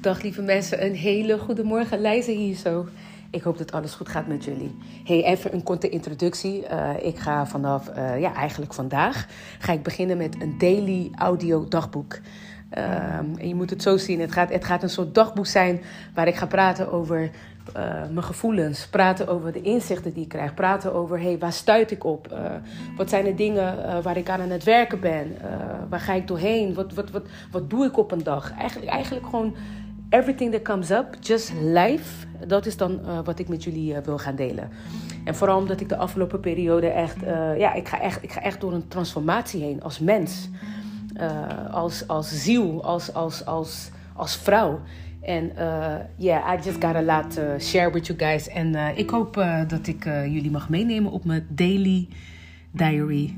Dag lieve mensen, een hele goede morgen. Lijzen hier zo. Ik hoop dat alles goed gaat met jullie. Hey, even een korte introductie. Uh, ik ga vanaf, uh, ja, eigenlijk vandaag, ga ik beginnen met een daily audio dagboek. Um, en je moet het zo zien. Het gaat, het gaat een soort dagboek zijn waar ik ga praten over uh, mijn gevoelens. Praten over de inzichten die ik krijg. Praten over, hey, waar stuit ik op? Wat zijn de dingen waar ik aan aan het werken ben? waar ga ik doorheen? Wat, wat, wat, wat doe ik op een dag? Eigenlijk, eigenlijk gewoon everything that comes up, just life. Dat is dan wat ik met jullie wil gaan delen. En vooral omdat ik de afgelopen periode echt, ja, ik ga echt, ik ga echt door een transformatie heen als mens. Als, als ziel, als, als, als, als vrouw. En yeah, I just got a lot to share with you guys. En ik hoop dat ik jullie mag meenemen op mijn daily diary